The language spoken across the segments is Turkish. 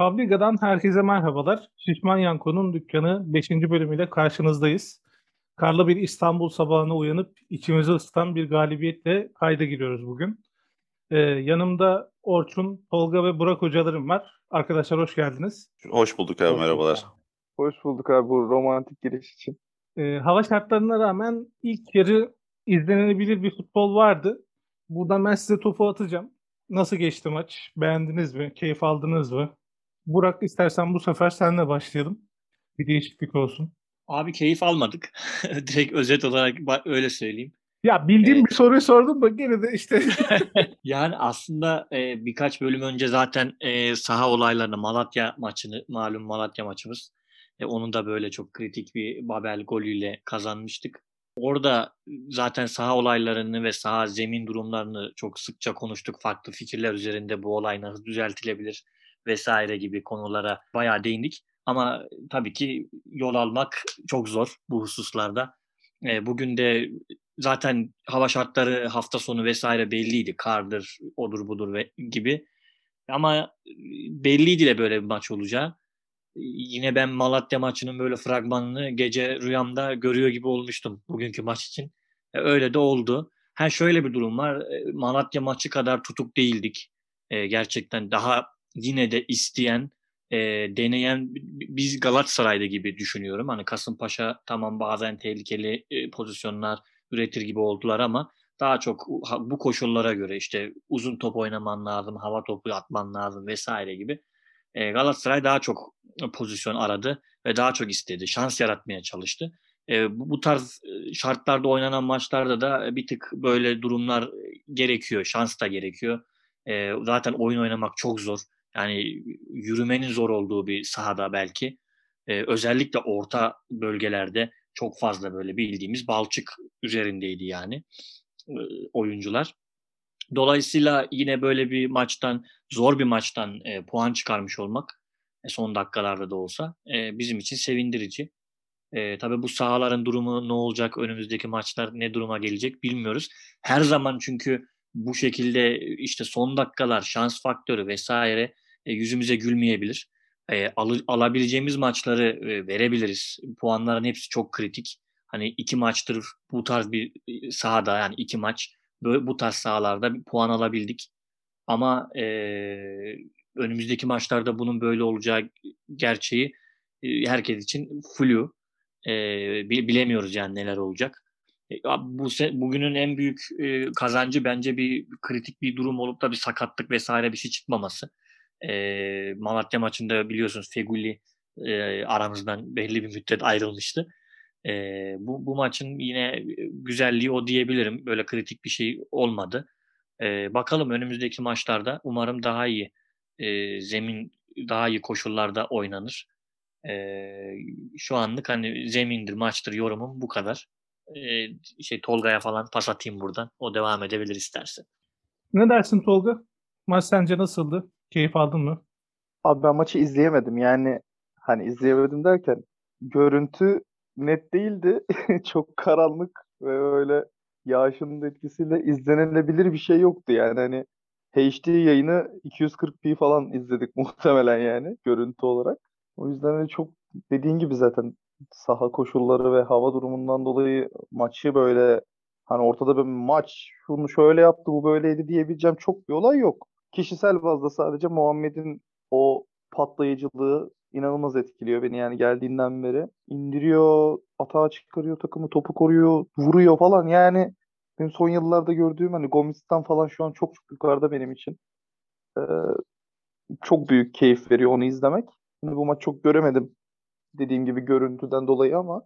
Fabrika'dan herkese merhabalar. Şişman Yanko'nun dükkanı 5. bölümüyle karşınızdayız. Karlı bir İstanbul sabahına uyanıp içimizi ısıtan bir galibiyetle kayda giriyoruz bugün. Ee, yanımda Orçun, Tolga ve Burak hocalarım var. Arkadaşlar hoş geldiniz. Hoş bulduk abi, merhabalar. Hoş bulduk abi bu romantik giriş için. Ee, hava şartlarına rağmen ilk yarı izlenebilir bir futbol vardı. Buradan ben size topu atacağım. Nasıl geçti maç? Beğendiniz mi? Keyif aldınız mı? Burak istersen bu sefer senle başlayalım. Bir değişiklik olsun. Abi keyif almadık. Direkt özet olarak öyle söyleyeyim. Ya bildiğim ee, bir soruyu sordum da gene de işte. yani aslında e, birkaç bölüm önce zaten e, saha olaylarını Malatya maçını malum Malatya maçımız. E, onun da böyle çok kritik bir Babel golüyle kazanmıştık. Orada zaten saha olaylarını ve saha zemin durumlarını çok sıkça konuştuk. Farklı fikirler üzerinde bu olay nasıl düzeltilebilir vesaire gibi konulara bayağı değindik. Ama tabii ki yol almak çok zor bu hususlarda. E, bugün de zaten hava şartları hafta sonu vesaire belliydi. Kardır, odur budur ve gibi. Ama belliydi de böyle bir maç olacağı. Yine ben Malatya maçının böyle fragmanını gece rüyamda görüyor gibi olmuştum bugünkü maç için. E, öyle de oldu. Ha şöyle bir durum var. Malatya maçı kadar tutuk değildik. Gerçekten daha yine de isteyen, e, deneyen biz Galatasaray'da gibi düşünüyorum. Hani Kasımpaşa tamam bazen tehlikeli e, pozisyonlar üretir gibi oldular ama daha çok bu koşullara göre işte uzun top oynaman lazım, hava topu atman lazım vesaire gibi. E, Galatasaray daha çok pozisyon aradı ve daha çok istedi. Şans yaratmaya çalıştı. E, bu, tarz şartlarda oynanan maçlarda da bir tık böyle durumlar gerekiyor. Şans da gerekiyor. E, zaten oyun oynamak çok zor. Yani yürümenin zor olduğu bir sahada belki. Ee, özellikle orta bölgelerde çok fazla böyle bildiğimiz balçık üzerindeydi yani e, oyuncular. Dolayısıyla yine böyle bir maçtan, zor bir maçtan e, puan çıkarmış olmak e, son dakikalarda da olsa e, bizim için sevindirici. E, tabii bu sahaların durumu ne olacak, önümüzdeki maçlar ne duruma gelecek bilmiyoruz. Her zaman çünkü bu şekilde işte son dakikalar, şans faktörü vesaire e, yüzümüze gülmeyebilir. E, al, alabileceğimiz maçları e, verebiliriz. Puanların hepsi çok kritik. Hani iki maçtır bu tarz bir e, sahada yani iki maç böyle, bu tarz sahalarda bir puan alabildik. Ama e, önümüzdeki maçlarda bunun böyle olacağı gerçeği e, herkes için flu. E, bilemiyoruz yani neler olacak. E, bu bugünün en büyük e, kazancı bence bir kritik bir durum olup da bir sakatlık vesaire bir şey çıkmaması. E, Malatya maçında biliyorsunuz Feguli aramızdan belli bir müddet ayrılmıştı. Bu, bu maçın yine güzelliği o diyebilirim. Böyle kritik bir şey olmadı. Bakalım önümüzdeki maçlarda umarım daha iyi zemin daha iyi koşullarda oynanır. E, şu anlık hani zemindir, maçtır yorumum bu kadar. E, şey Tolga'ya falan pas atayım buradan. O devam edebilir isterse. Ne dersin Tolga? Maç sence nasıldı? Keyif aldın mı? Abi ben maçı izleyemedim. Yani hani izleyemedim derken görüntü net değildi. Çok karanlık ve öyle yağışın etkisiyle izlenebilir bir şey yoktu yani. Hani HD yayını 240p falan izledik muhtemelen yani görüntü olarak. O yüzden hani çok dediğin gibi zaten saha koşulları ve hava durumundan dolayı maçı böyle hani ortada bir maç şunu şöyle yaptı bu böyleydi diyebileceğim çok bir olay yok kişisel bazda sadece Muhammed'in o patlayıcılığı inanılmaz etkiliyor beni yani geldiğinden beri. İndiriyor, atağa çıkarıyor takımı, topu koruyor, vuruyor falan. Yani benim son yıllarda gördüğüm hani Gomis'ten falan şu an çok çok yukarıda benim için. Ee, çok büyük keyif veriyor onu izlemek. Şimdi bu maç çok göremedim dediğim gibi görüntüden dolayı ama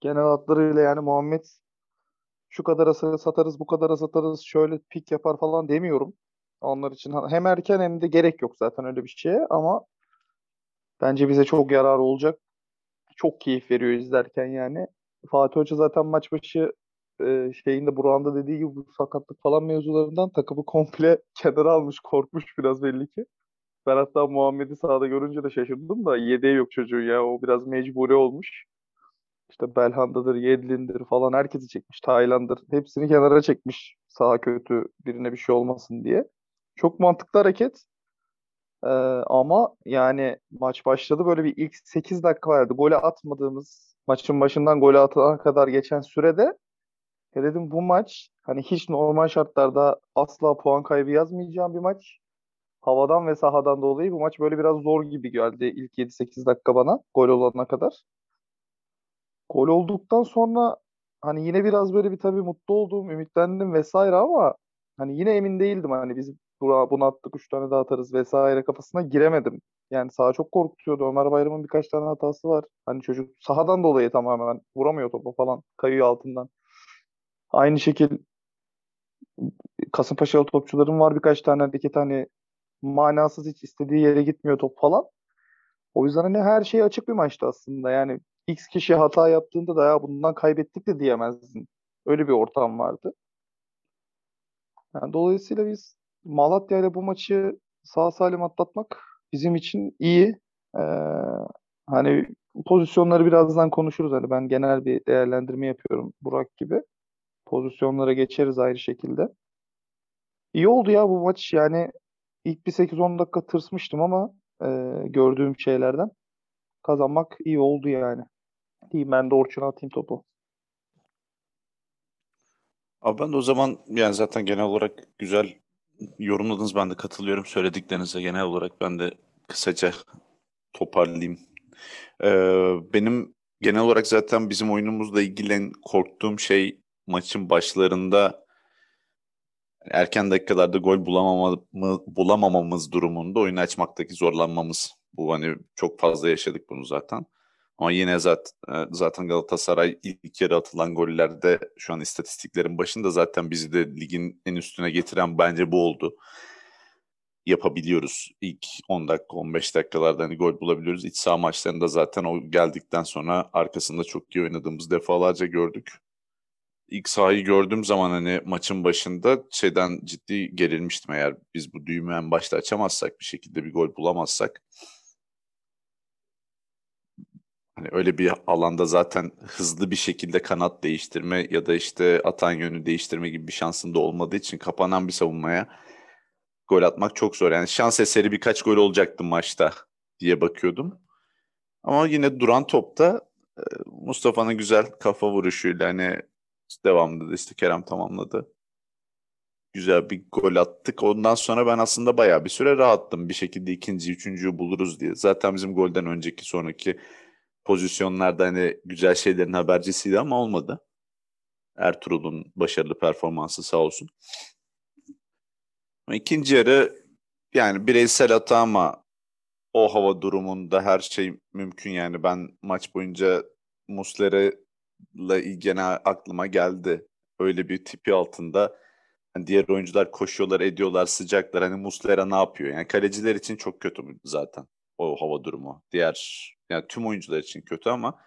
genel hatlarıyla yani Muhammed şu kadar satarız bu kadar satarız şöyle pik yapar falan demiyorum. Onlar için hem erken hem de gerek yok zaten öyle bir şeye ama bence bize çok yarar olacak. Çok keyif veriyor izlerken yani. Fatih Hoca zaten maç başı e, şeyinde Burak'ın dediği gibi bu sakatlık falan mevzularından takımı komple kenara almış korkmuş biraz belli ki. Ben hatta Muhammed'i sahada görünce de şaşırdım da yedeği yok çocuğun ya. O biraz mecburi olmuş. İşte Belhanda'dır, Yedlin'dir falan herkesi çekmiş. Tayland'dır. Hepsini kenara çekmiş. Sağ kötü birine bir şey olmasın diye. Çok mantıklı hareket. Ee, ama yani maç başladı böyle bir ilk 8 dakika vardı. Golü atmadığımız maçın başından golü atana kadar geçen sürede ya dedim bu maç hani hiç normal şartlarda asla puan kaybı yazmayacağım bir maç. Havadan ve sahadan dolayı bu maç böyle biraz zor gibi geldi ilk 7-8 dakika bana gol olana kadar. Gol olduktan sonra hani yine biraz böyle bir tabii mutlu oldum, ümitlendim vesaire ama hani yine emin değildim hani biz buna, bunu attık 3 tane daha atarız vesaire kafasına giremedim. Yani saha çok korkutuyordu. Ömer Bayram'ın birkaç tane hatası var. Hani çocuk sahadan dolayı tamamen vuramıyor topu falan. Kayıyor altından. Aynı şekil Kasımpaşalı topçuların var birkaç tane hareket hani manasız hiç istediği yere gitmiyor top falan. O yüzden hani her şey açık bir maçtı aslında. Yani X kişi hata yaptığında da ya bundan kaybettik de diyemezdin. Öyle bir ortam vardı. Yani dolayısıyla biz Malatya ile bu maçı sağ salim atlatmak bizim için iyi. Ee, hani pozisyonları birazdan konuşuruz. Hani ben genel bir değerlendirme yapıyorum Burak gibi. Pozisyonlara geçeriz ayrı şekilde. İyi oldu ya bu maç. Yani ilk bir 8-10 dakika tırsmıştım ama e, gördüğüm şeylerden kazanmak iyi oldu yani. İyi ben de Orçun'a atayım topu. Abi ben de o zaman yani zaten genel olarak güzel yorumladınız. Ben de katılıyorum söylediklerinize genel olarak. Ben de kısaca toparlayayım. Ee, benim genel olarak zaten bizim oyunumuzla ilgili en korktuğum şey maçın başlarında erken dakikalarda gol bulamama, bulamamamız durumunda oyunu açmaktaki zorlanmamız. Bu hani çok fazla yaşadık bunu zaten. Ama yine zaten, zaten Galatasaray ilk yarı atılan gollerde şu an istatistiklerin başında zaten bizi de ligin en üstüne getiren bence bu oldu. Yapabiliyoruz. İlk 10 dakika 15 dakikalarda hani gol bulabiliyoruz. İç saha maçlarında zaten o geldikten sonra arkasında çok iyi oynadığımız defalarca gördük. İlk sahayı gördüğüm zaman hani maçın başında şeyden ciddi gerilmiştim eğer biz bu düğümü en başta açamazsak bir şekilde bir gol bulamazsak Hani öyle bir alanda zaten hızlı bir şekilde kanat değiştirme ya da işte atan yönü değiştirme gibi bir şansın da olmadığı için kapanan bir savunmaya gol atmak çok zor. Yani şans eseri birkaç gol olacaktı maçta diye bakıyordum. Ama yine duran topta Mustafa'nın güzel kafa vuruşuyla hani devamında da işte Kerem tamamladı. Güzel bir gol attık. Ondan sonra ben aslında bayağı bir süre rahattım. Bir şekilde ikinci, üçüncüyü buluruz diye. Zaten bizim golden önceki sonraki pozisyonlarda hani güzel şeylerin habercisiydi ama olmadı. Ertuğrul'un başarılı performansı sağ olsun. İkinci yarı yani bireysel hata ama o hava durumunda her şey mümkün yani ben maç boyunca Muslera'la ilgili aklıma geldi. Öyle bir tipi altında yani diğer oyuncular koşuyorlar, ediyorlar, sıcaklar. Hani Muslera ne yapıyor? Yani kaleciler için çok kötü zaten o hava durumu. Diğer yani tüm oyuncular için kötü ama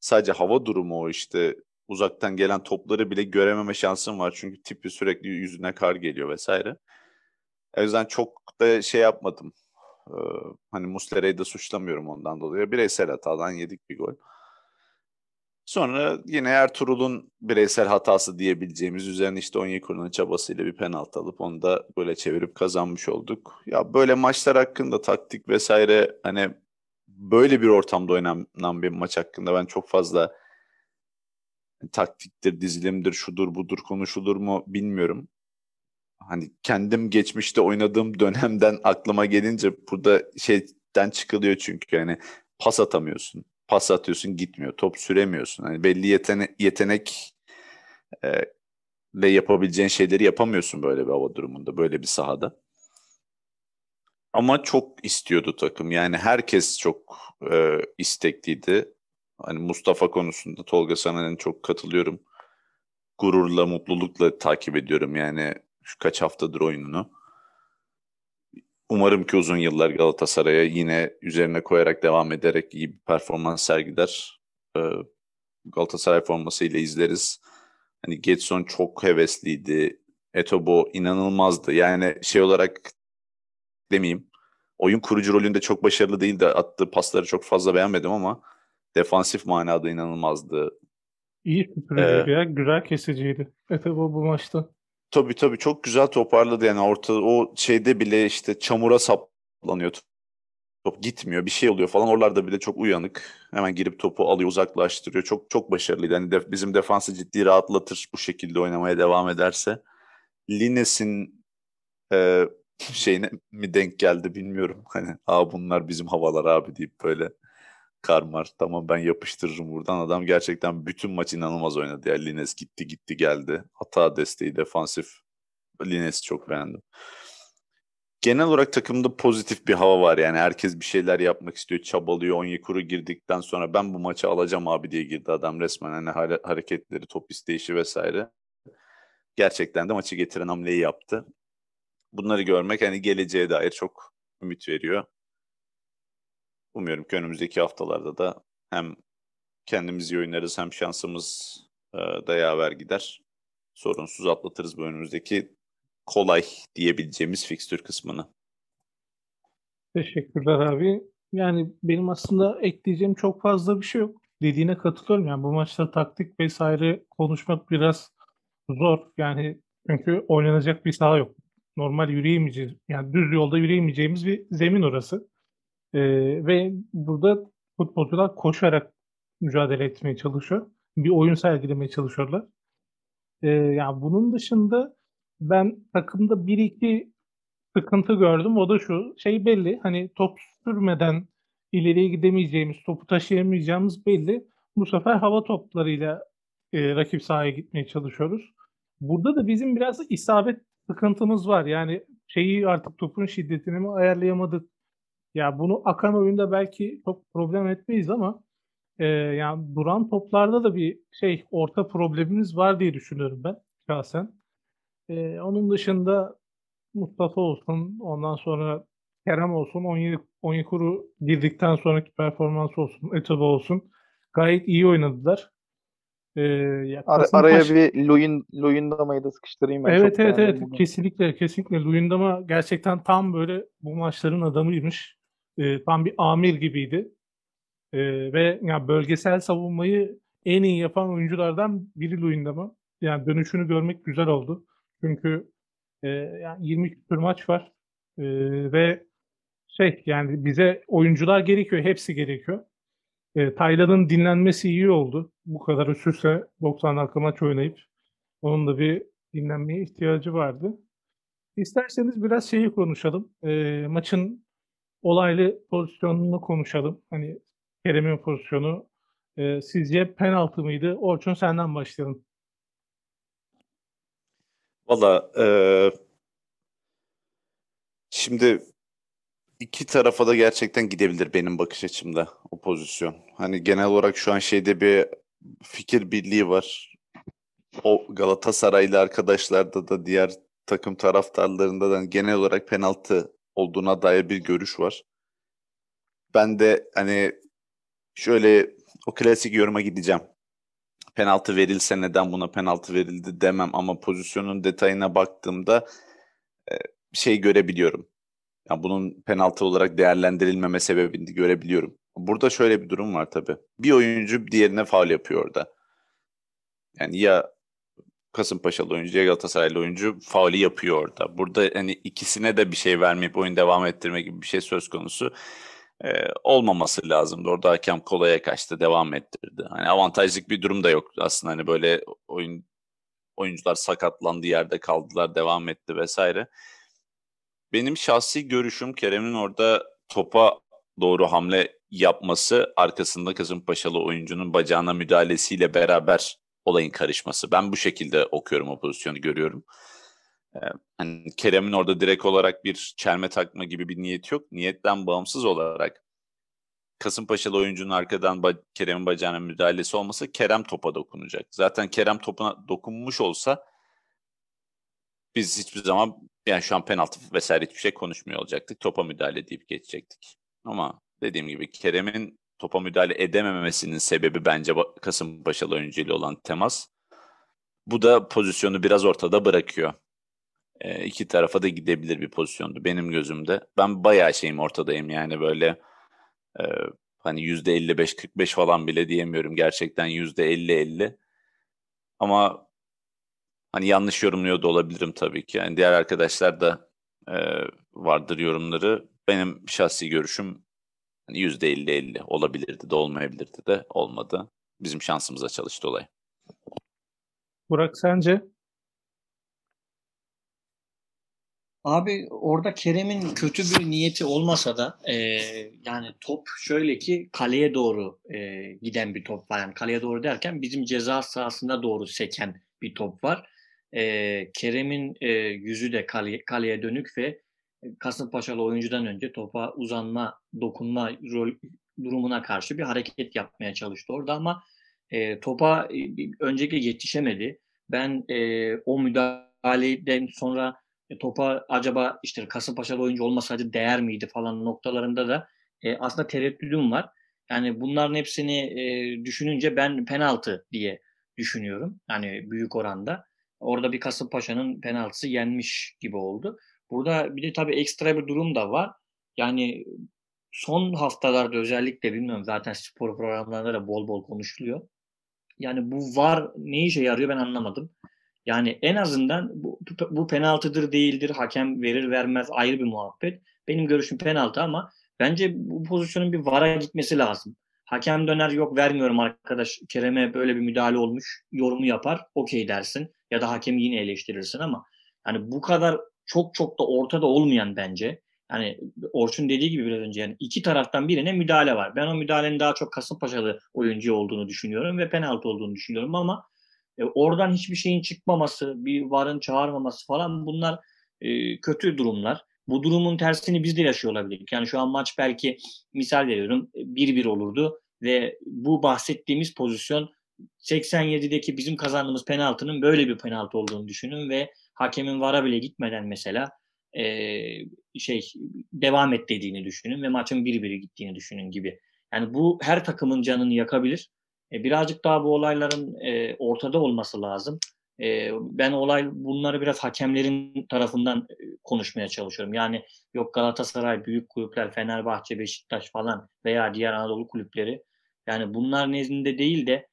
sadece hava durumu o işte uzaktan gelen topları bile görememe şansım var. Çünkü tipi sürekli yüzüne kar geliyor vesaire. O yüzden çok da şey yapmadım. Ee, hani Muslera'yı da suçlamıyorum ondan dolayı. Bireysel hatadan yedik bir gol. Sonra yine Ertuğrul'un bireysel hatası diyebileceğimiz üzerine işte Onyekuru'nun çabasıyla bir penaltı alıp onu da böyle çevirip kazanmış olduk. Ya böyle maçlar hakkında taktik vesaire hani böyle bir ortamda oynanan bir maç hakkında ben çok fazla taktiktir, dizilimdir, şudur budur konuşulur mu bilmiyorum. Hani kendim geçmişte oynadığım dönemden aklıma gelince burada şeyden çıkılıyor çünkü yani pas atamıyorsun. Pas atıyorsun gitmiyor. Top süremiyorsun. Hani belli yetene yetenek e, ile yapabileceğin şeyleri yapamıyorsun böyle bir hava durumunda, böyle bir sahada. Ama çok istiyordu takım. Yani herkes çok e, istekliydi. Hani Mustafa konusunda Tolga Sanan'ın çok katılıyorum. Gururla, mutlulukla takip ediyorum yani şu kaç haftadır oyununu. Umarım ki uzun yıllar Galatasaray'a yine üzerine koyarak devam ederek iyi bir performans sergiler. Ee, Galatasaray formasıyla izleriz. Hani Getson çok hevesliydi. Etobo inanılmazdı. Yani şey olarak demeyeyim. Oyun kurucu rolünde çok başarılı değildi. Attığı pasları çok fazla beğenmedim ama defansif manada inanılmazdı. İyi süpürücüydü ee, ya. Güzel kesiciydi. Etobo bu maçta. Tabii tabii çok güzel toparladı yani orta o şeyde bile işte çamura saplanıyor top gitmiyor bir şey oluyor falan oralarda bile çok uyanık. Hemen girip topu alıyor uzaklaştırıyor. Çok çok başarılıydı. Hani def- bizim defansı ciddi rahatlatır bu şekilde oynamaya devam ederse. Lines'in e, şeyine mi denk geldi bilmiyorum. Hani aa bunlar bizim havalar abi deyip böyle karmar tamam ben yapıştırırım buradan. Adam gerçekten bütün maç inanılmaz oynadı. Yani Lines gitti gitti geldi. Hata desteği defansif. Lines'i çok beğendim. Genel olarak takımda pozitif bir hava var yani herkes bir şeyler yapmak istiyor, çabalıyor. Onyekuru girdikten sonra ben bu maçı alacağım abi diye girdi adam resmen hani hare- hareketleri, top isteyişi vesaire. Gerçekten de maçı getiren hamleyi yaptı. Bunları görmek hani geleceğe dair çok ümit veriyor. Umuyorum ki önümüzdeki haftalarda da hem kendimiz iyi oynarız hem şansımız e, da yaver gider. Sorunsuz atlatırız bu önümüzdeki kolay diyebileceğimiz fikstür kısmını. Teşekkürler abi. Yani benim aslında ekleyeceğim çok fazla bir şey yok. Dediğine katılıyorum. Yani bu maçta taktik vesaire konuşmak biraz zor. Yani çünkü oynanacak bir saha yok. Normal yürüyemeyeceğiz. Yani düz yolda yürüyemeyeceğimiz bir zemin orası. Ee, ve burada futbolcular koşarak mücadele etmeye çalışıyor. Bir oyun sergilemeye çalışıyorlar. Ee, yani bunun dışında ben takımda bir iki sıkıntı gördüm. O da şu. Şey belli. Hani top sürmeden ileriye gidemeyeceğimiz, topu taşıyamayacağımız belli. Bu sefer hava toplarıyla e, rakip sahaya gitmeye çalışıyoruz. Burada da bizim biraz isabet sıkıntımız var. Yani şeyi artık topun şiddetini mi ayarlayamadık? Ya bunu akan oyunda belki çok problem etmeyiz ama e, yani duran toplarda da bir şey orta problemimiz var diye düşünüyorum ben şahsen. E, onun dışında Mustafa olsun, ondan sonra Kerem olsun, Onye- Onyekuru girdikten sonraki performans olsun, Etobo olsun. Gayet iyi oynadılar. Ee, ya Kasımpaşa- araya bir Luyun, Luyendama'yı da sıkıştırayım ben. Evet çok evet evet bunu. kesinlikle kesinlikle Luyendama gerçekten tam böyle bu maçların adamıymış. Ee, tam bir amir gibiydi. Ee, ve ya bölgesel savunmayı en iyi yapan oyunculardan biri Luyendama. Yani dönüşünü görmek güzel oldu. Çünkü e, yani 20 küsur maç var. Ee, ve şey yani bize oyuncular gerekiyor. Hepsi gerekiyor. E, Taylan'ın dinlenmesi iyi oldu. Bu kadar üst üste 90 dakika maç oynayıp onun da bir dinlenmeye ihtiyacı vardı. İsterseniz biraz şeyi konuşalım. E, maçın olaylı pozisyonunu konuşalım. Hani Kerem'in pozisyonu. E, sizce penaltı mıydı? Orçun senden başlayalım. Valla eee, şimdi iki tarafa da gerçekten gidebilir benim bakış açımda o pozisyon. Hani genel olarak şu an şeyde bir fikir birliği var. O Galatasaraylı arkadaşlarda da diğer takım taraftarlarında da genel olarak penaltı olduğuna dair bir görüş var. Ben de hani şöyle o klasik yoruma gideceğim. Penaltı verilse neden buna penaltı verildi demem ama pozisyonun detayına baktığımda e, şey görebiliyorum. Yani bunun penaltı olarak değerlendirilmeme sebebini görebiliyorum. Burada şöyle bir durum var tabii. Bir oyuncu diğerine faul yapıyor orada. Yani ya Kasımpaşalı oyuncu Galatasaraylı oyuncu faulü yapıyor orada. Burada hani ikisine de bir şey vermeyip oyun devam ettirme gibi bir şey söz konusu e, olmaması lazımdı. Orada hakem kolaya kaçtı, devam ettirdi. Hani avantajlık bir durum da yok aslında. Hani böyle oyun oyuncular sakatlandı, yerde kaldılar, devam etti vesaire. Benim şahsi görüşüm Kerem'in orada topa doğru hamle yapması arkasında Kasımpaşalı oyuncunun bacağına müdahalesiyle beraber olayın karışması. Ben bu şekilde okuyorum o pozisyonu görüyorum. Ee, hani Kerem'in orada direkt olarak bir çelme takma gibi bir niyet yok. Niyetten bağımsız olarak Kasımpaşalı oyuncunun arkadan ba- Kerem'in bacağına müdahalesi olmasa Kerem topa dokunacak. Zaten Kerem topuna dokunmuş olsa biz hiçbir zaman yani şu an penaltı vesaire hiçbir şey konuşmuyor olacaktık. Topa müdahale deyip geçecektik. Ama dediğim gibi Kerem'in topa müdahale edememesinin sebebi bence Kasımpaşalı oyuncuyla olan temas. Bu da pozisyonu biraz ortada bırakıyor. E, iki tarafa da gidebilir bir pozisyondu benim gözümde. Ben bayağı şeyim ortadayım yani böyle e, hani %55-45 falan bile diyemiyorum. Gerçekten %50-50. Ama hani yanlış yorumluyor da olabilirim tabii ki. Yani diğer arkadaşlar da e, vardır yorumları. Benim şahsi görüşüm Hani %50-50 olabilirdi de olmayabilirdi de olmadı. Bizim şansımıza çalıştı olay. Burak sence? Abi orada Kerem'in kötü bir niyeti olmasa da e, yani top şöyle ki kaleye doğru e, giden bir top var. Yani kaleye doğru derken bizim ceza sahasına doğru seken bir top var. E, Kerem'in e, yüzü de kale, kaleye dönük ve Kasımpaşalı oyuncudan önce topa uzanma, dokunma rol, durumuna karşı bir hareket yapmaya çalıştı orada ama e, topa e, öncelikle yetişemedi. Ben e, o müdahaleden sonra e, topa acaba işte Kasımpaşalı oyuncu olmasaydı değer miydi falan noktalarında da e, aslında tereddüdüm var. Yani bunların hepsini e, düşününce ben penaltı diye düşünüyorum. Yani büyük oranda. Orada bir Kasımpaşa'nın penaltısı yenmiş gibi oldu. Burada bir de tabii ekstra bir durum da var. Yani son haftalarda özellikle bilmiyorum zaten spor programlarında da bol bol konuşuluyor. Yani bu var ne işe yarıyor ben anlamadım. Yani en azından bu, bu penaltıdır değildir. Hakem verir vermez ayrı bir muhabbet. Benim görüşüm penaltı ama bence bu pozisyonun bir VAR'a gitmesi lazım. Hakem döner yok vermiyorum arkadaş Kerem'e böyle bir müdahale olmuş yorumu yapar okey dersin ya da hakemi yine eleştirirsin ama yani bu kadar çok çok da ortada olmayan bence yani Orçun dediği gibi biraz önce yani iki taraftan birine müdahale var. Ben o müdahalenin daha çok Kasımpaşalı oyuncu olduğunu düşünüyorum ve penaltı olduğunu düşünüyorum ama e, oradan hiçbir şeyin çıkmaması, bir varın çağırmaması falan bunlar e, kötü durumlar. Bu durumun tersini biz de yaşıyor olabilirdik. Yani şu an maç belki misal veriyorum 1-1 olurdu ve bu bahsettiğimiz pozisyon 87'deki bizim kazandığımız penaltının böyle bir penaltı olduğunu düşünün ve hakemin vara bile gitmeden mesela e, şey devam et dediğini düşünün ve maçın 1-1'e gittiğini düşünün gibi. Yani bu her takımın canını yakabilir. E, birazcık daha bu olayların e, ortada olması lazım. E, ben olay bunları biraz hakemlerin tarafından e, konuşmaya çalışıyorum. Yani yok Galatasaray, büyük kulüpler, Fenerbahçe, Beşiktaş falan veya diğer Anadolu kulüpleri. Yani bunlar nezdinde değil de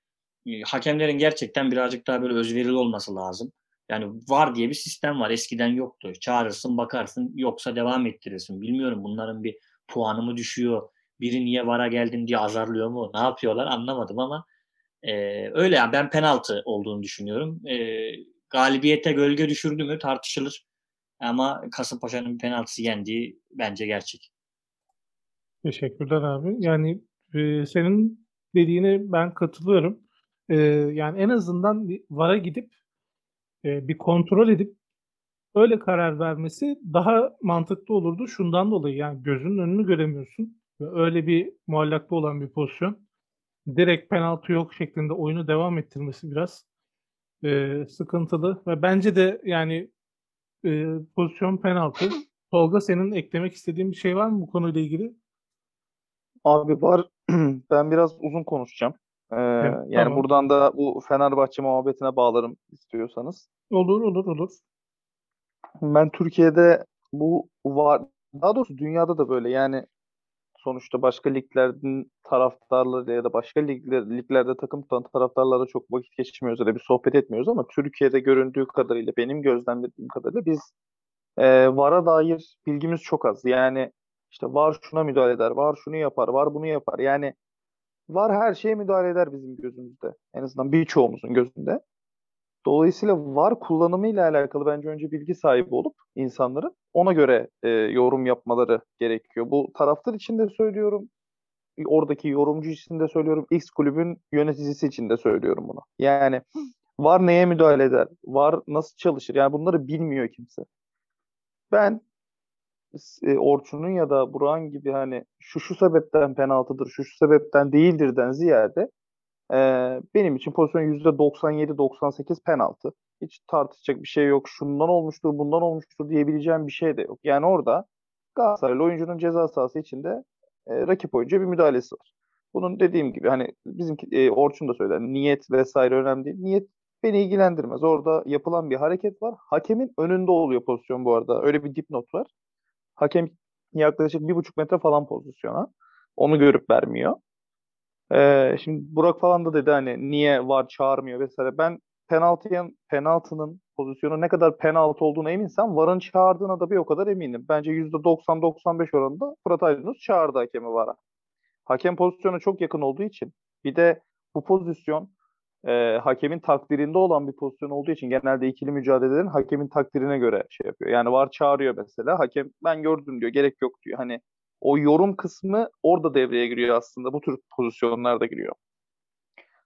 e, hakemlerin gerçekten birazcık daha böyle özverili olması lazım. Yani var diye bir sistem var. Eskiden yoktu. Çağırırsın, bakarsın, yoksa devam ettirirsin. Bilmiyorum bunların bir puanı mı düşüyor? Biri niye vara geldin diye azarlıyor mu? Ne yapıyorlar anlamadım ama e, öyle yani ben penaltı olduğunu düşünüyorum. E, galibiyete gölge düşürdü mü tartışılır. Ama Kasımpaşa'nın penaltısı yendiği bence gerçek. Teşekkürler abi. Yani e, senin dediğine ben katılıyorum. E, yani en azından VAR'a gidip e, bir kontrol edip öyle karar vermesi daha mantıklı olurdu. Şundan dolayı yani gözünün önünü göremiyorsun. Ve öyle bir muallakta olan bir pozisyon. Direkt penaltı yok şeklinde oyunu devam ettirmesi biraz e, sıkıntılı. Ve bence de yani e, pozisyon penaltı. Tolga senin eklemek istediğin bir şey var mı bu konuyla ilgili? Abi var. ben biraz uzun konuşacağım. Ee, evet, yani tamam. buradan da bu Fenerbahçe muhabbetine bağlarım istiyorsanız. Olur olur olur. Ben Türkiye'de bu var daha doğrusu dünyada da böyle yani sonuçta başka liglerin taraftarları ya da başka ligler, liglerde takım tutan taraftarlarla çok vakit geçirmiyoruz ya da bir sohbet etmiyoruz ama Türkiye'de göründüğü kadarıyla benim gözlemlediğim kadarıyla biz e, VAR'a dair bilgimiz çok az. Yani işte VAR şuna müdahale eder, VAR şunu yapar, VAR bunu yapar. Yani VAR her şeye müdahale eder bizim gözümüzde. En azından birçoğumuzun gözünde. Dolayısıyla VAR kullanımı ile alakalı bence önce bilgi sahibi olup insanların ona göre e, yorum yapmaları gerekiyor. Bu taraftar için de söylüyorum, oradaki yorumcu için de söylüyorum, X kulübün yöneticisi için de söylüyorum bunu. Yani VAR neye müdahale eder? VAR nasıl çalışır? Yani bunları bilmiyor kimse. Ben e, Orçun'un ya da Burak'ın gibi hani şu şu sebepten penaltıdır, şu şu sebepten değildirden ziyade e, benim için pozisyon %97-98 penaltı. Hiç tartışacak bir şey yok. Şundan olmuştur, bundan olmuştur diyebileceğim bir şey de yok. Yani orada Galatasaraylı oyuncunun ceza sahası içinde e, rakip oyuncuya bir müdahalesi var. Bunun dediğim gibi hani bizim e, Orçun da söyledi. Niyet vesaire önemli değil. Niyet beni ilgilendirmez. Orada yapılan bir hareket var. Hakemin önünde oluyor pozisyon bu arada. Öyle bir dipnot var. Hakem yaklaşık bir buçuk metre falan pozisyona. Onu görüp vermiyor. Ee, şimdi Burak falan da dedi hani niye var çağırmıyor vesaire. Ben penaltının penaltının pozisyonu ne kadar penaltı olduğunu eminsem VAR'ın çağırdığına da bir o kadar eminim. Bence %90-95 oranında Fırat Aydınus çağırdı hakemi VAR'a. Hakem pozisyona çok yakın olduğu için bir de bu pozisyon e, hakemin takdirinde olan bir pozisyon olduğu için genelde ikili mücadelelerin hakemin takdirine göre şey yapıyor. Yani var çağırıyor mesela hakem ben gördüm diyor gerek yok diyor. Hani o yorum kısmı orada devreye giriyor aslında bu tür pozisyonlarda giriyor.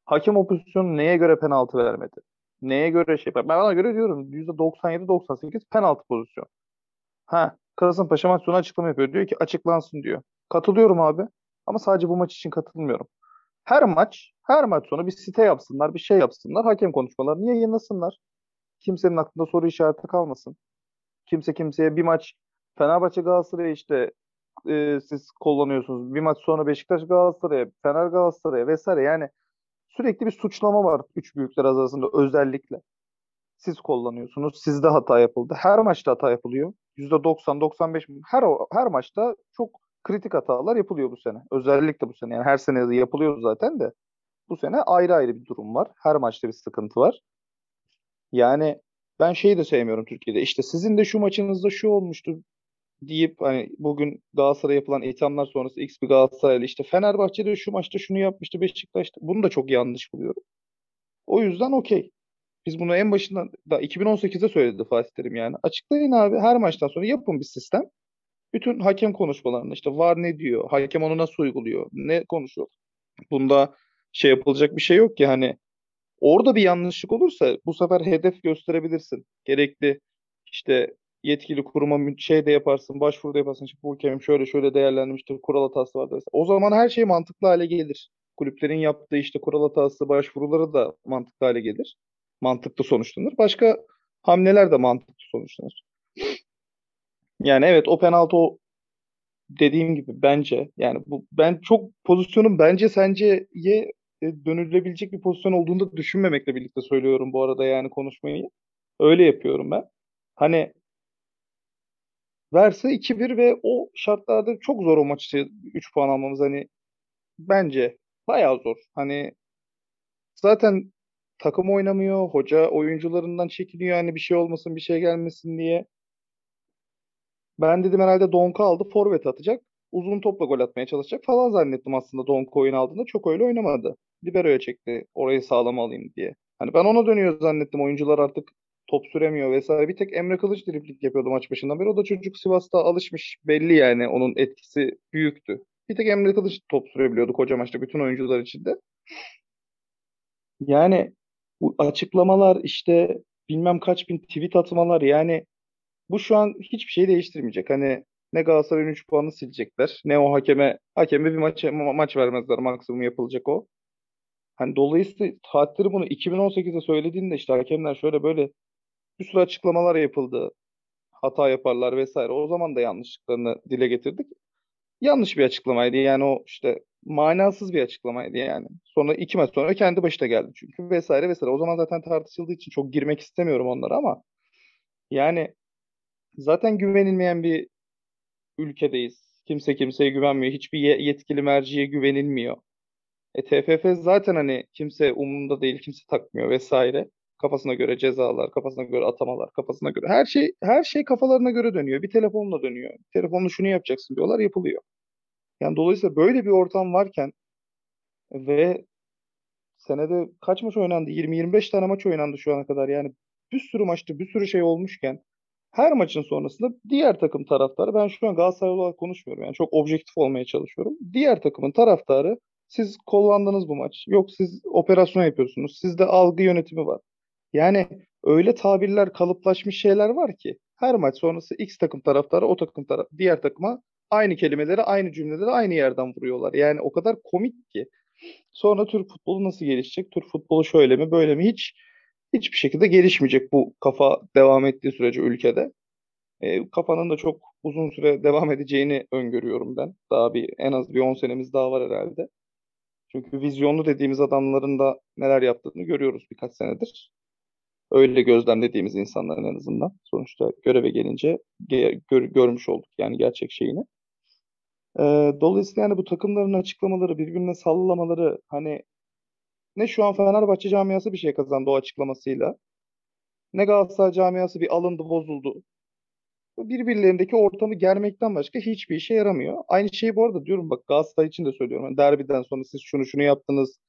Hakem o pozisyonu neye göre penaltı vermedi? Neye göre şey Ben bana göre diyorum %97-98 penaltı pozisyon. Ha Kasımpaşa maç sonu açıklama yapıyor. Diyor ki açıklansın diyor. Katılıyorum abi. Ama sadece bu maç için katılmıyorum. Her maç, her maç sonu bir site yapsınlar, bir şey yapsınlar. Hakem konuşmalarını yayınlasınlar. Kimsenin aklında soru işareti kalmasın. Kimse kimseye bir maç Fenerbahçe Galatasaray işte e, siz kullanıyorsunuz. Bir maç sonra Beşiktaş Galatasaray'a, Fener Galatasaray'a vesaire yani sürekli bir suçlama var üç büyükler arasında özellikle. Siz kullanıyorsunuz. Sizde hata yapıldı. Her maçta hata yapılıyor. %90-95 her her maçta çok kritik hatalar yapılıyor bu sene. Özellikle bu sene. Yani her sene yapılıyor zaten de. Bu sene ayrı ayrı bir durum var. Her maçta bir sıkıntı var. Yani ben şeyi de sevmiyorum Türkiye'de. İşte sizin de şu maçınızda şu olmuştu deyip hani bugün Galatasaray'a yapılan ithamlar sonrası X bir Galatasaraylı işte Fenerbahçe'de şu maçta şunu yapmıştı Beşiktaş'ta. Bunu da çok yanlış buluyorum. O yüzden okey. Biz bunu en başından da 2018'de söyledi Fatih Terim yani. Açıklayın abi her maçtan sonra yapın bir sistem. Bütün hakem konuşmalarında işte var ne diyor, hakem onu nasıl uyguluyor, ne konuşuyor. Bunda şey yapılacak bir şey yok ki hani orada bir yanlışlık olursa bu sefer hedef gösterebilirsin. Gerekli işte yetkili kuruma şey de yaparsın, başvuru da yaparsın. İşte bu hakem şöyle şöyle değerlendirmiştir, kural hatası vardır. O zaman her şey mantıklı hale gelir. Kulüplerin yaptığı işte kural hatası başvuruları da mantıklı hale gelir. Mantıklı sonuçlanır. Başka hamleler de mantıklı sonuçlanır. Yani evet o penaltı o dediğim gibi bence yani bu ben çok pozisyonun bence sence ye e, dönülebilecek bir pozisyon olduğunu da düşünmemekle birlikte söylüyorum bu arada yani konuşmayı. Öyle yapıyorum ben. Hani verse 2-1 ve o şartlarda çok zor o maçı 3 puan almamız hani bence bayağı zor. Hani zaten takım oynamıyor, hoca oyuncularından çekiniyor hani bir şey olmasın, bir şey gelmesin diye. Ben dedim herhalde Donka aldı, forvet atacak. Uzun topla gol atmaya çalışacak falan zannettim aslında Donka oyun aldığında. Çok öyle oynamadı. Libero'ya çekti orayı sağlam alayım diye. Hani ben ona dönüyor zannettim. Oyuncular artık top süremiyor vesaire. Bir tek Emre Kılıç dripling yapıyordu maç başından beri. O da çocuk Sivas'ta alışmış. Belli yani onun etkisi büyüktü. Bir tek Emre Kılıç top sürebiliyordu koca maçta bütün oyuncular içinde. Yani bu açıklamalar işte bilmem kaç bin tweet atmalar yani bu şu an hiçbir şey değiştirmeyecek. Hani ne Galatasaray'ın 3 puanını silecekler ne o hakeme hakeme bir maç ma- maç vermezler maksimum yapılacak o. Hani dolayısıyla Fatih bunu 2018'de söylediğinde işte hakemler şöyle böyle bir sürü açıklamalar yapıldı. Hata yaparlar vesaire. O zaman da yanlışlıklarını dile getirdik. Yanlış bir açıklamaydı. Yani o işte manasız bir açıklamaydı yani. Sonra iki maç sonra kendi başına geldi çünkü vesaire vesaire. O zaman zaten tartışıldığı için çok girmek istemiyorum onlara ama yani zaten güvenilmeyen bir ülkedeyiz. Kimse kimseye güvenmiyor. Hiçbir yetkili merciye güvenilmiyor. E TFF zaten hani kimse umurunda değil, kimse takmıyor vesaire. Kafasına göre cezalar, kafasına göre atamalar, kafasına göre her şey her şey kafalarına göre dönüyor. Bir telefonla dönüyor. Telefonla şunu yapacaksın diyorlar, yapılıyor. Yani dolayısıyla böyle bir ortam varken ve senede kaç maç oynandı? 20-25 tane maç oynandı şu ana kadar. Yani bir sürü maçta bir sürü şey olmuşken her maçın sonrasında diğer takım taraftarı ben şu an Galatasaray olarak konuşmuyorum. Yani çok objektif olmaya çalışıyorum. Diğer takımın taraftarı siz kullandınız bu maç. Yok siz operasyon yapıyorsunuz. Sizde algı yönetimi var. Yani öyle tabirler kalıplaşmış şeyler var ki her maç sonrası X takım taraftarı o takım taraf diğer takıma aynı kelimeleri aynı cümleleri aynı yerden vuruyorlar. Yani o kadar komik ki. Sonra Türk futbolu nasıl gelişecek? Türk futbolu şöyle mi böyle mi? Hiç hiçbir şekilde gelişmeyecek bu kafa devam ettiği sürece ülkede. E, kafanın da çok uzun süre devam edeceğini öngörüyorum ben. Daha bir en az bir 10 senemiz daha var herhalde. Çünkü vizyonlu dediğimiz adamların da neler yaptığını görüyoruz birkaç senedir. Öyle gözlemlediğimiz insanların en azından. Sonuçta göreve gelince gör, görmüş olduk yani gerçek şeyini. E, dolayısıyla yani bu takımların açıklamaları, birbirine sallamaları hani ne şu an Fenerbahçe camiası bir şey kazandı o açıklamasıyla. Ne Galatasaray camiası bir alındı, bozuldu. birbirlerindeki ortamı germekten başka hiçbir işe yaramıyor. Aynı şeyi bu arada diyorum bak Galatasaray için de söylüyorum. Yani derbiden sonra siz şunu şunu yaptınız.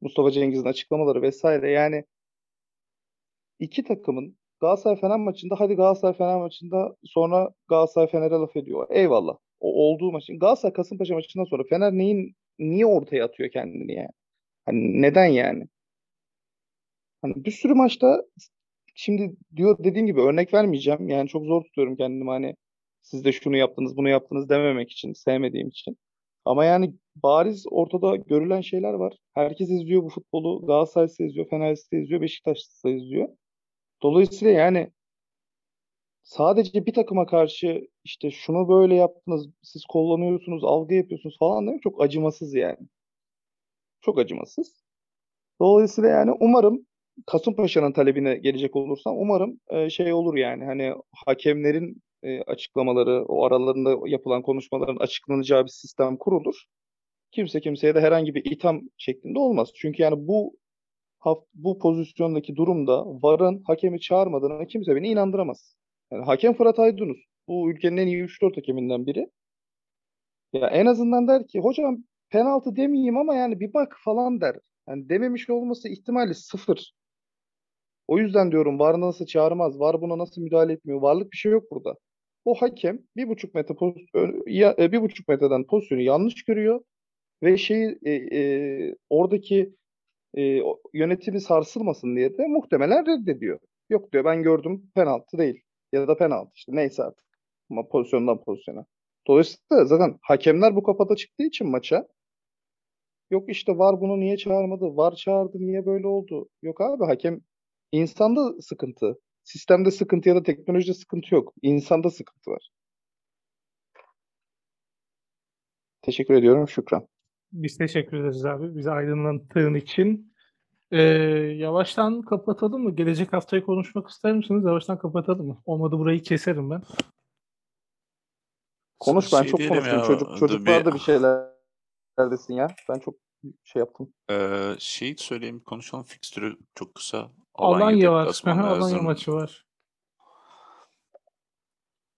Mustafa Cengiz'in açıklamaları vesaire. Yani iki takımın Galatasaray Fener maçında hadi Galatasaray Fener maçında sonra Galatasaray Fener'e laf ediyor. Eyvallah. O olduğu maçın Galatasaray Kasımpaşa maçından sonra Fener neyin niye ortaya atıyor kendini yani? Hani neden yani? Hani bir sürü maçta şimdi diyor dediğim gibi örnek vermeyeceğim. Yani çok zor tutuyorum kendimi hani siz de şunu yaptınız bunu yaptınız dememek için sevmediğim için. Ama yani bariz ortada görülen şeyler var. Herkes izliyor bu futbolu. Galatasaray izliyor, Fenerbahçe izliyor, Beşiktaş izliyor. Dolayısıyla yani sadece bir takıma karşı işte şunu böyle yaptınız, siz kullanıyorsunuz, algı yapıyorsunuz falan demek çok acımasız yani. Çok acımasız. Dolayısıyla yani umarım Kasımpaşa'nın talebine gelecek olursam umarım e, şey olur yani hani hakemlerin e, açıklamaları, o aralarında yapılan konuşmaların açıklanacağı bir sistem kurulur. Kimse kimseye de herhangi bir itham şeklinde olmaz. Çünkü yani bu bu pozisyondaki durumda VAR'ın hakemi çağırmadığına kimse beni inandıramaz. Yani hakem Fırat Aydınus. Bu ülkenin en iyi 3-4 hakeminden biri. Ya en azından der ki hocam penaltı demeyeyim ama yani bir bak falan der. Yani dememiş olması ihtimali sıfır. O yüzden diyorum VAR nasıl çağırmaz, VAR buna nasıl müdahale etmiyor. Varlık bir şey yok burada. O hakem bir buçuk metre e, bir buçuk metreden pozisyonu yanlış görüyor ve şey e, e, oradaki e, yönetimi sarsılmasın diye de muhtemelen reddediyor. Yok diyor ben gördüm penaltı değil ya da penaltı işte neyse artık ama pozisyondan pozisyona. Dolayısıyla zaten hakemler bu kafada çıktığı için maça yok işte var bunu niye çağırmadı, var çağırdı niye böyle oldu. Yok abi hakem insanda sıkıntı. Sistemde sıkıntı ya da teknolojide sıkıntı yok. İnsanda sıkıntı var. Teşekkür ediyorum Şükran. Biz teşekkür ederiz abi. Bizi aydınlattığın için. Ee, yavaştan kapatalım mı? Gelecek haftayı konuşmak ister misiniz? Yavaştan kapatalım mı? Olmadı burayı keserim ben. Konuş ben şey çok konuştum. Ya, Çocuk, çocuklar da bir şeyler desin ya. Ben çok şey yaptım. Ee, şey söyleyeyim konuşalım. Fikstürü çok kısa. Alanya, Alanya var. Alanya maçı var.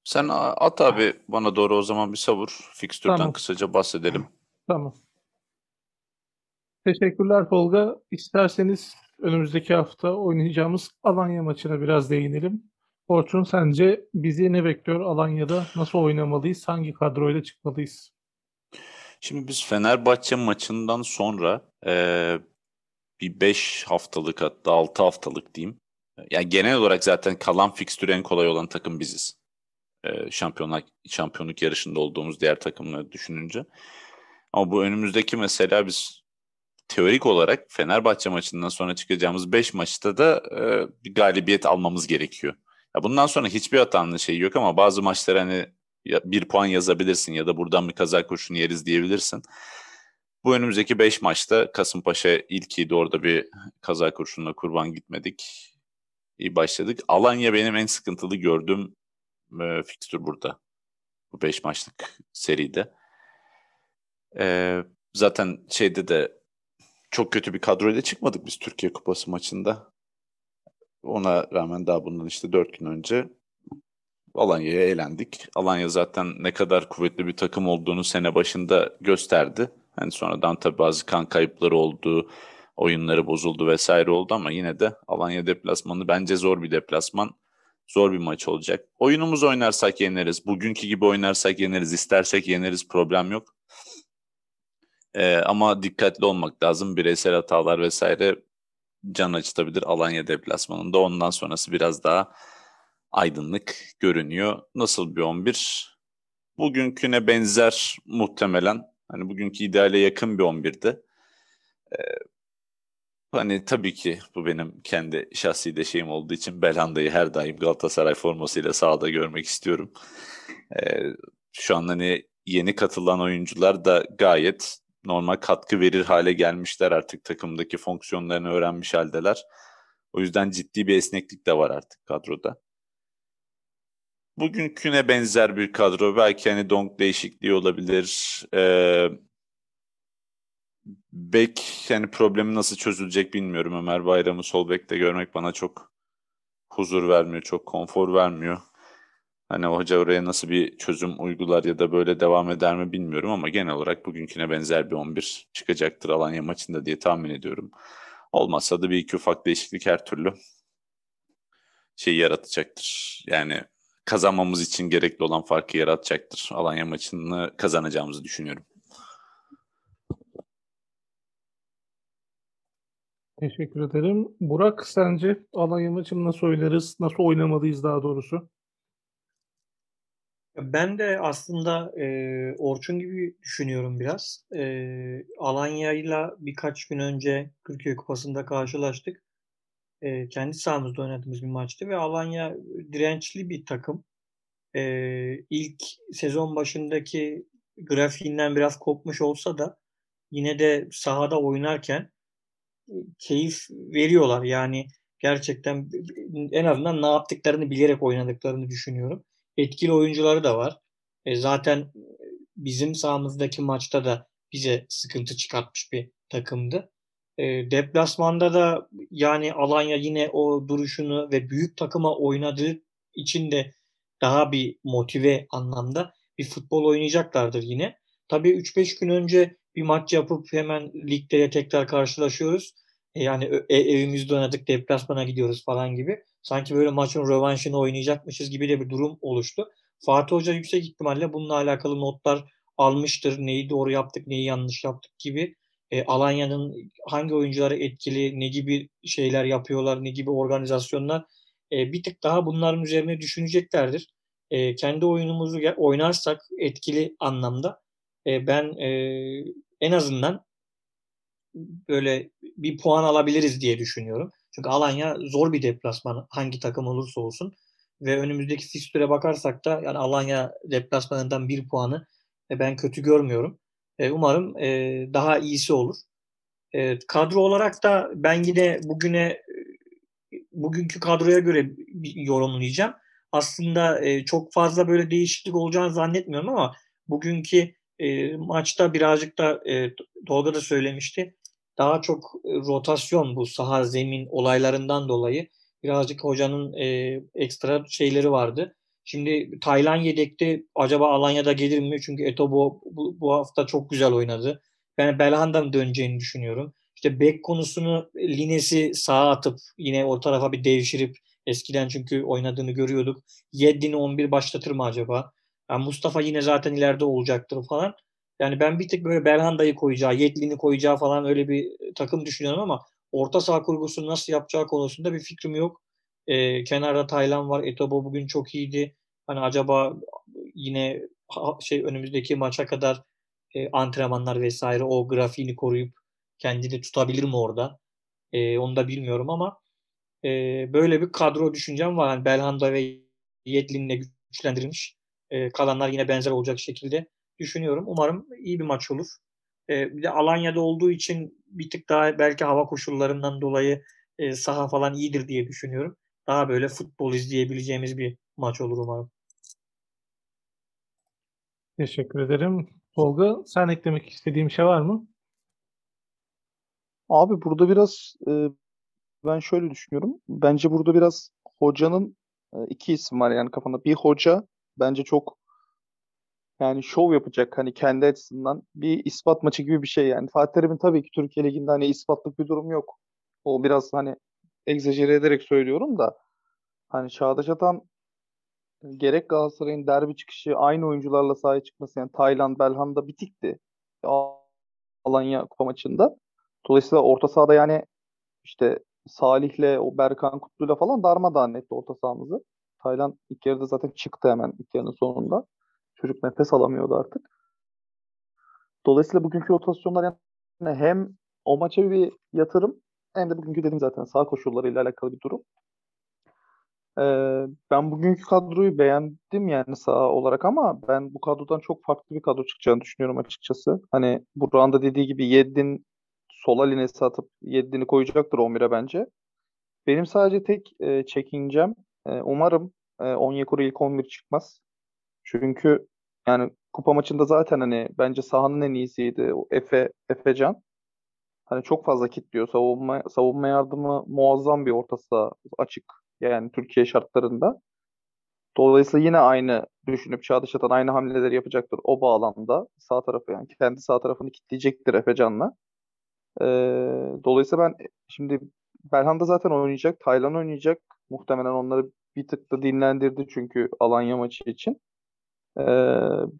Sen at abi bana doğru o zaman bir savur. Fikstürden tamam. kısaca bahsedelim. Tamam. Teşekkürler Tolga. İsterseniz önümüzdeki hafta oynayacağımız Alanya maçına biraz değinelim. Orçun sence bizi ne bekliyor Alanya'da? Nasıl oynamalıyız? Hangi kadroyla çıkmalıyız? Şimdi biz Fenerbahçe maçından sonra e, bir 5 haftalık hatta 6 haftalık diyeyim. Yani genel olarak zaten kalan fikstürü en kolay olan takım biziz. E, şampiyonluk, şampiyonluk yarışında olduğumuz diğer takımları düşününce. Ama bu önümüzdeki mesela biz teorik olarak Fenerbahçe maçından sonra çıkacağımız 5 maçta da e, bir galibiyet almamız gerekiyor. Ya bundan sonra hiçbir hatanın şeyi yok ama bazı maçlar hani bir puan yazabilirsin ya da buradan bir kazak kurşun yeriz diyebilirsin. Bu önümüzdeki 5 maçta Kasımpaşa ilkiydi orada bir kaza kurşunla kurban gitmedik. İyi başladık. Alanya benim en sıkıntılı gördüğüm e, fikstür burada. Bu 5 maçlık seride. E, zaten şeyde de çok kötü bir kadroyla çıkmadık biz Türkiye Kupası maçında. Ona rağmen daha bundan işte 4 gün önce Alanya'ya eğlendik. Alanya zaten ne kadar kuvvetli bir takım olduğunu sene başında gösterdi. Hani sonradan tabii bazı kan kayıpları oldu, oyunları bozuldu vesaire oldu ama yine de Alanya deplasmanı bence zor bir deplasman. Zor bir maç olacak. Oyunumuz oynarsak yeneriz. Bugünkü gibi oynarsak yeneriz. İstersek yeneriz. Problem yok. Ee, ama dikkatli olmak lazım. Bireysel hatalar vesaire can acıtabilir Alanya deplasmanında. Ondan sonrası biraz daha aydınlık görünüyor. Nasıl bir 11? Bugünküne benzer muhtemelen. Hani bugünkü ideale yakın bir 11'di. Ee, hani tabii ki bu benim kendi şahsi de şeyim olduğu için Belhanda'yı her daim Galatasaray formasıyla sahada görmek istiyorum. Ee, şu an hani yeni katılan oyuncular da gayet normal katkı verir hale gelmişler artık takımdaki fonksiyonlarını öğrenmiş haldeler. O yüzden ciddi bir esneklik de var artık kadroda bugünküne benzer bir kadro. Belki hani donk değişikliği olabilir. Ee, bek yani problemi nasıl çözülecek bilmiyorum. Ömer Bayram'ı sol bekte görmek bana çok huzur vermiyor, çok konfor vermiyor. Hani hoca oraya nasıl bir çözüm uygular ya da böyle devam eder mi bilmiyorum ama genel olarak bugünküne benzer bir 11 çıkacaktır Alanya maçında diye tahmin ediyorum. Olmazsa da bir iki ufak değişiklik her türlü şey yaratacaktır. Yani kazanmamız için gerekli olan farkı yaratacaktır. Alanya maçını kazanacağımızı düşünüyorum. Teşekkür ederim. Burak sence Alanya maçını nasıl oynarız? Nasıl oynamalıyız daha doğrusu? Ben de aslında e, Orçun gibi düşünüyorum biraz. E, Alanya'yla birkaç gün önce Türkiye Kupası'nda karşılaştık. E, kendi sahamızda oynadığımız bir maçtı ve Alanya dirençli bir takım. E, ilk sezon başındaki grafiğinden biraz kopmuş olsa da yine de sahada oynarken keyif veriyorlar. Yani gerçekten en azından ne yaptıklarını bilerek oynadıklarını düşünüyorum. Etkili oyuncuları da var. E, zaten bizim sahamızdaki maçta da bize sıkıntı çıkartmış bir takımdı. E, deplasmanda da yani Alanya yine o duruşunu ve büyük takıma oynadığı için de daha bir motive anlamda bir futbol oynayacaklardır yine. Tabii 3-5 gün önce bir maç yapıp hemen ligde tekrar karşılaşıyoruz. E, yani e, evimizde oynadık deplasmana gidiyoruz falan gibi. Sanki böyle maçın rövanşını oynayacakmışız gibi de bir durum oluştu. Fatih Hoca yüksek ihtimalle bununla alakalı notlar almıştır. Neyi doğru yaptık, neyi yanlış yaptık gibi. E, Alanya'nın hangi oyuncuları etkili, ne gibi şeyler yapıyorlar, ne gibi organizasyonlar e, bir tık daha bunların üzerine düşüneceklerdir. E, kendi oyunumuzu oynarsak etkili anlamda e, ben e, en azından böyle bir puan alabiliriz diye düşünüyorum. Çünkü Alanya zor bir deplasman hangi takım olursa olsun. Ve önümüzdeki fikstüre bakarsak da yani Alanya deplasmanından bir puanı e, ben kötü görmüyorum. E, umarım e, daha iyisi olur. E, kadro olarak da ben yine bugüne bugünkü kadroya göre yorumlayacağım. Aslında çok fazla böyle değişiklik olacağını zannetmiyorum ama bugünkü maçta birazcık da e, Tolga da söylemişti daha çok rotasyon bu saha zemin olaylarından dolayı birazcık hocanın ekstra şeyleri vardı. Şimdi Taylan yedekte acaba Alanya'da gelir mi? Çünkü Etobo bu, bu hafta çok güzel oynadı. Ben Belhanda'nın döneceğini düşünüyorum. İşte bek konusunu Lines'i sağa atıp yine o tarafa bir devşirip eskiden çünkü oynadığını görüyorduk. Yeddin'i 11 başlatır mı acaba? Yani Mustafa yine zaten ileride olacaktır falan. Yani ben bir tık böyle Belhanda'yı koyacağı, Yedlin'i koyacağı falan öyle bir takım düşünüyorum ama orta saha kurgusunu nasıl yapacağı konusunda bir fikrim yok. Ee, kenarda Taylan var. Etobo bugün çok iyiydi. Hani acaba yine şey önümüzdeki maça kadar e, antrenmanlar vesaire o grafiğini koruyup kendini tutabilir mi orada? E, onu da bilmiyorum ama e, böyle bir kadro düşüncem var. Yani Belhanda ve Yedlin'le güçlendirilmiş. E, kalanlar yine benzer olacak şekilde düşünüyorum. Umarım iyi bir maç olur. E, bir de Alanya'da olduğu için bir tık daha belki hava koşullarından dolayı e, saha falan iyidir diye düşünüyorum. Daha böyle futbol izleyebileceğimiz bir maç olur umarım. Teşekkür ederim. Tolga sen eklemek istediğin bir şey var mı? Abi burada biraz e, ben şöyle düşünüyorum. Bence burada biraz hocanın e, iki isim var yani kafanda. Bir hoca bence çok yani şov yapacak hani kendi açısından bir ispat maçı gibi bir şey yani. Fatih Terim'in tabii ki Türkiye Ligi'nde hani ispatlık bir durum yok. O biraz hani egzajere ederek söylüyorum da hani Çağdaş Atan gerek Galatasaray'ın derbi çıkışı aynı oyuncularla sahaya çıkması yani Tayland, Belhanda bitikti. Alanya kupa maçında. Dolayısıyla orta sahada yani işte Salih'le o Berkan Kutlu'yla falan darmadağın etti orta sahamızı. Tayland ilk yarıda zaten çıktı hemen ilk yarının sonunda. Çocuk nefes alamıyordu artık. Dolayısıyla bugünkü rotasyonlar yani hem o maça bir yatırım hem de bugünkü dedim zaten sağ koşullarıyla alakalı bir durum. Ee, ben bugünkü kadroyu beğendim yani sağ olarak ama ben bu kadrodan çok farklı bir kadro çıkacağını düşünüyorum açıkçası. Hani Burak'ın dediği gibi Yeddin sola linesi atıp Yeddin'i koyacaktır 11'e bence. Benim sadece tek e, çekincem e, umarım e, Onyekuru ilk 11 çıkmaz. Çünkü yani kupa maçında zaten hani bence sahanın en iyisiydi. O Efe, Efecan. Hani çok fazla kitliyor. Savunma, savunma yardımı muazzam bir orta saha açık. Yani Türkiye şartlarında. Dolayısıyla yine aynı düşünüp Çağdaş Atan aynı hamleleri yapacaktır o bağlamda. Sağ tarafı yani kendi sağ tarafını kitleyecektir Efecan'la. Ee, dolayısıyla ben şimdi Belhanda zaten oynayacak. Taylan oynayacak. Muhtemelen onları bir tık da dinlendirdi çünkü Alanya maçı için. Ee,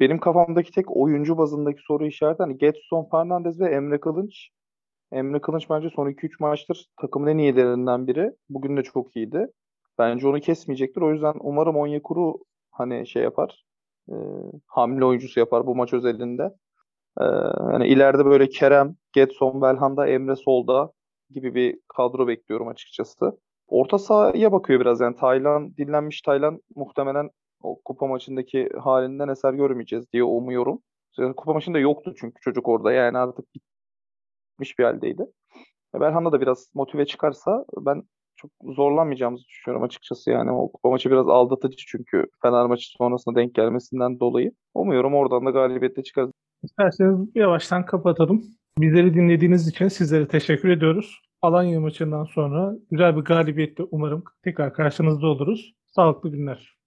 benim kafamdaki tek oyuncu bazındaki soru işareti hani Getson Fernandez ve Emre Kılınç. Emre Kılınç bence son 2-3 maçtır takımın en iyilerinden biri. Bugün de çok iyiydi. Bence onu kesmeyecektir. O yüzden umarım Onyekuru hani şey yapar. E, hamle oyuncusu yapar bu maç özelinde. E, yani ileride böyle Kerem, Getson, Belhanda, Emre solda gibi bir kadro bekliyorum açıkçası. Orta sahaya bakıyor biraz yani Taylan dinlenmiş Taylan muhtemelen o kupa maçındaki halinden eser görmeyeceğiz diye umuyorum. Kupa maçında yoktu çünkü çocuk orada yani artık bitmiş bir haldeydi. Belhanda da biraz motive çıkarsa ben çok zorlanmayacağımızı düşünüyorum açıkçası yani. O kupa maçı biraz aldatıcı çünkü Fener maçı sonrasında denk gelmesinden dolayı. Umuyorum oradan da galibiyetle çıkarız. İsterseniz yavaştan kapatalım. Bizleri dinlediğiniz için sizlere teşekkür ediyoruz. Alanya maçından sonra güzel bir galibiyetle umarım tekrar karşınızda oluruz. Sağlıklı günler.